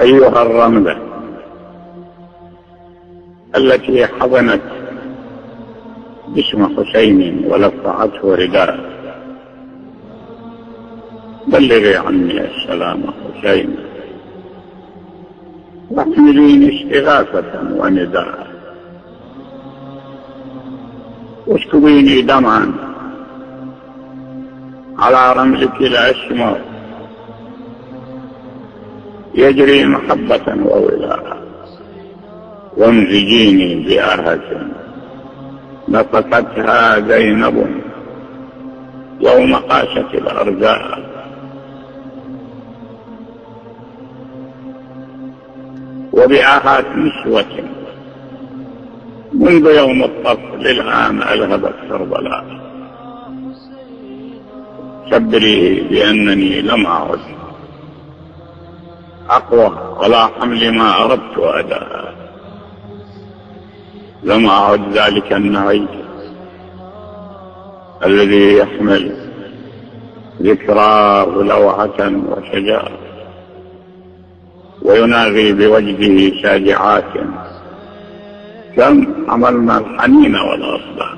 أيها الرملة التي حضنت جسم حسين ولفعته رداء. بلغي عني السلام حسين. واحمليني استغاثة ونداء. واسكبيني دمعا على رملك الأسمر. يجري محبة وولاء. وامزجيني بآهة نطقتها زينب يوم قاست الأرجاء وبآهات نسوة. منذ يوم الطفل الآن ألهبت كربلاء. خبري بأنني لم أعد. أقوى ولا حمل ما أردت أداء لم أعد ذلك النعي الذي يحمل ذكراه لوعة وشجاعة ويناغي بوجهه شاجعات. كم عملنا الحنين والأصبح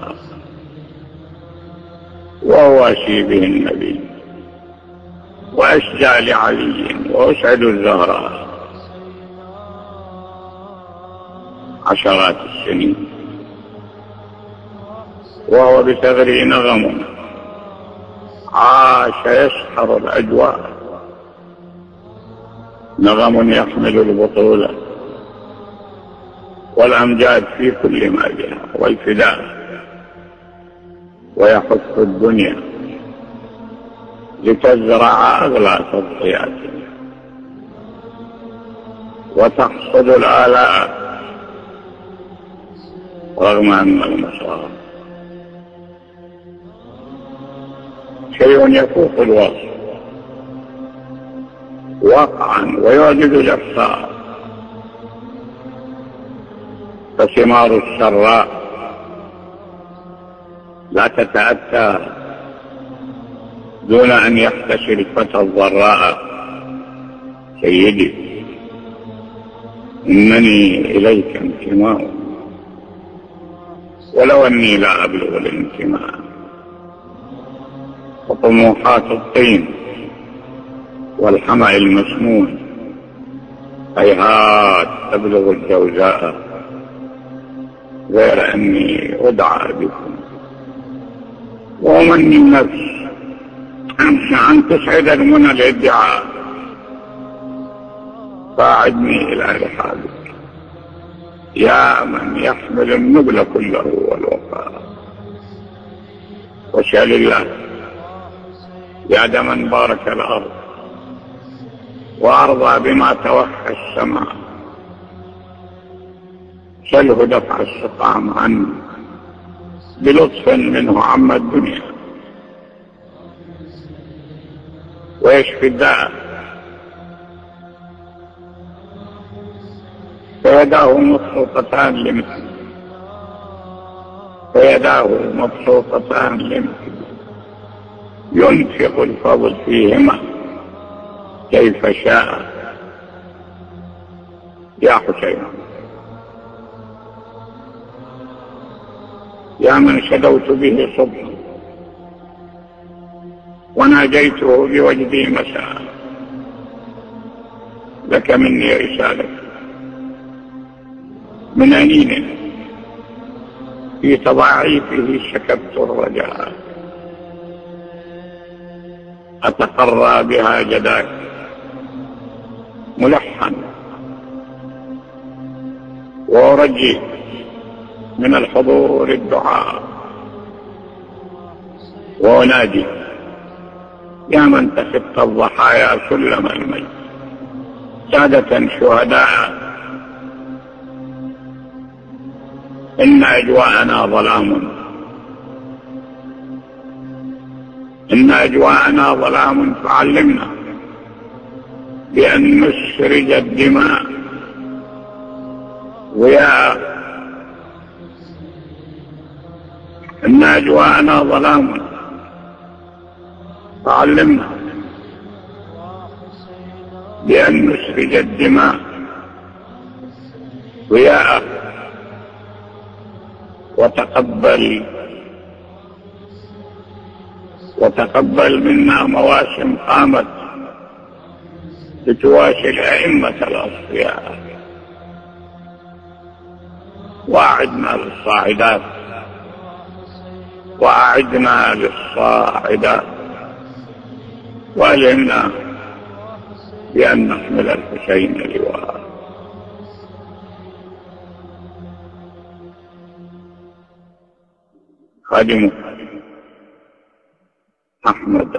وأواشي به النبي. وأشجع لعلي وأسعد الزهراء عشرات السنين. وهو بثغره نغم عاش يسحر الأجواء. نغم يحمل البطولة والأمجاد في كل ما بها والفداء. ويحث الدنيا لتزرع أغلى تضحيات. وتحصد الآلاء رغم أن المصائب شيء يفوق الوصف. وقعا ويعجز الإحصاء. فثمار السراء لا تتأتى دون أن يحتشي الفتى الضراء. سيدي إنني إليك انتماء. ولو أني لا أبلغ الانتماء. وطموحات الطين والحمأ المسموم. هيهات تبلغ الجوزاء. غير أني أدعى بكم. وأمني النفس. أن تسعد المنى الادعاء فأعدني إلى رحابك يا من يحمل النبل كله والوفاء. وسأل الله يا دمن بارك الأرض وأرضى بما توخى السماء. سله دفع السقام عني بلطف منه عم الدنيا. ويشفي الداء؟ فيداه مبسوطتان لمثل فيداه مبسوطتان لمثل ينفق الفضل فيهما. كيف شاء. يا حسين. يا من شدوت به صبحا. وناجيته بوجدي مساء. لك مني رسالة. من أنين؟ في تضاعيفه شكبت الرجاء. أتقرى بها جداك. ملحن. وأرجي من الحضور الدعاء. وأنادي يا من تخط الضحايا سلم الميت. سادة شهداء. إن أجواءنا ظلام. إن أجواءنا ظلام فعلمنا بأن نسرج الدماء. ويا إن أجواءنا ظلام. فعلمنا بأن نسرج الدماء ضياء وتقبل وتقبل منا مواسم قامت لتواشي الأئمة الأصفياء. وأعدنا للصاعدات. وأعدنا للصاعدات. وألهمنا بأن نحمل الحسين لواء. خادمه أحمد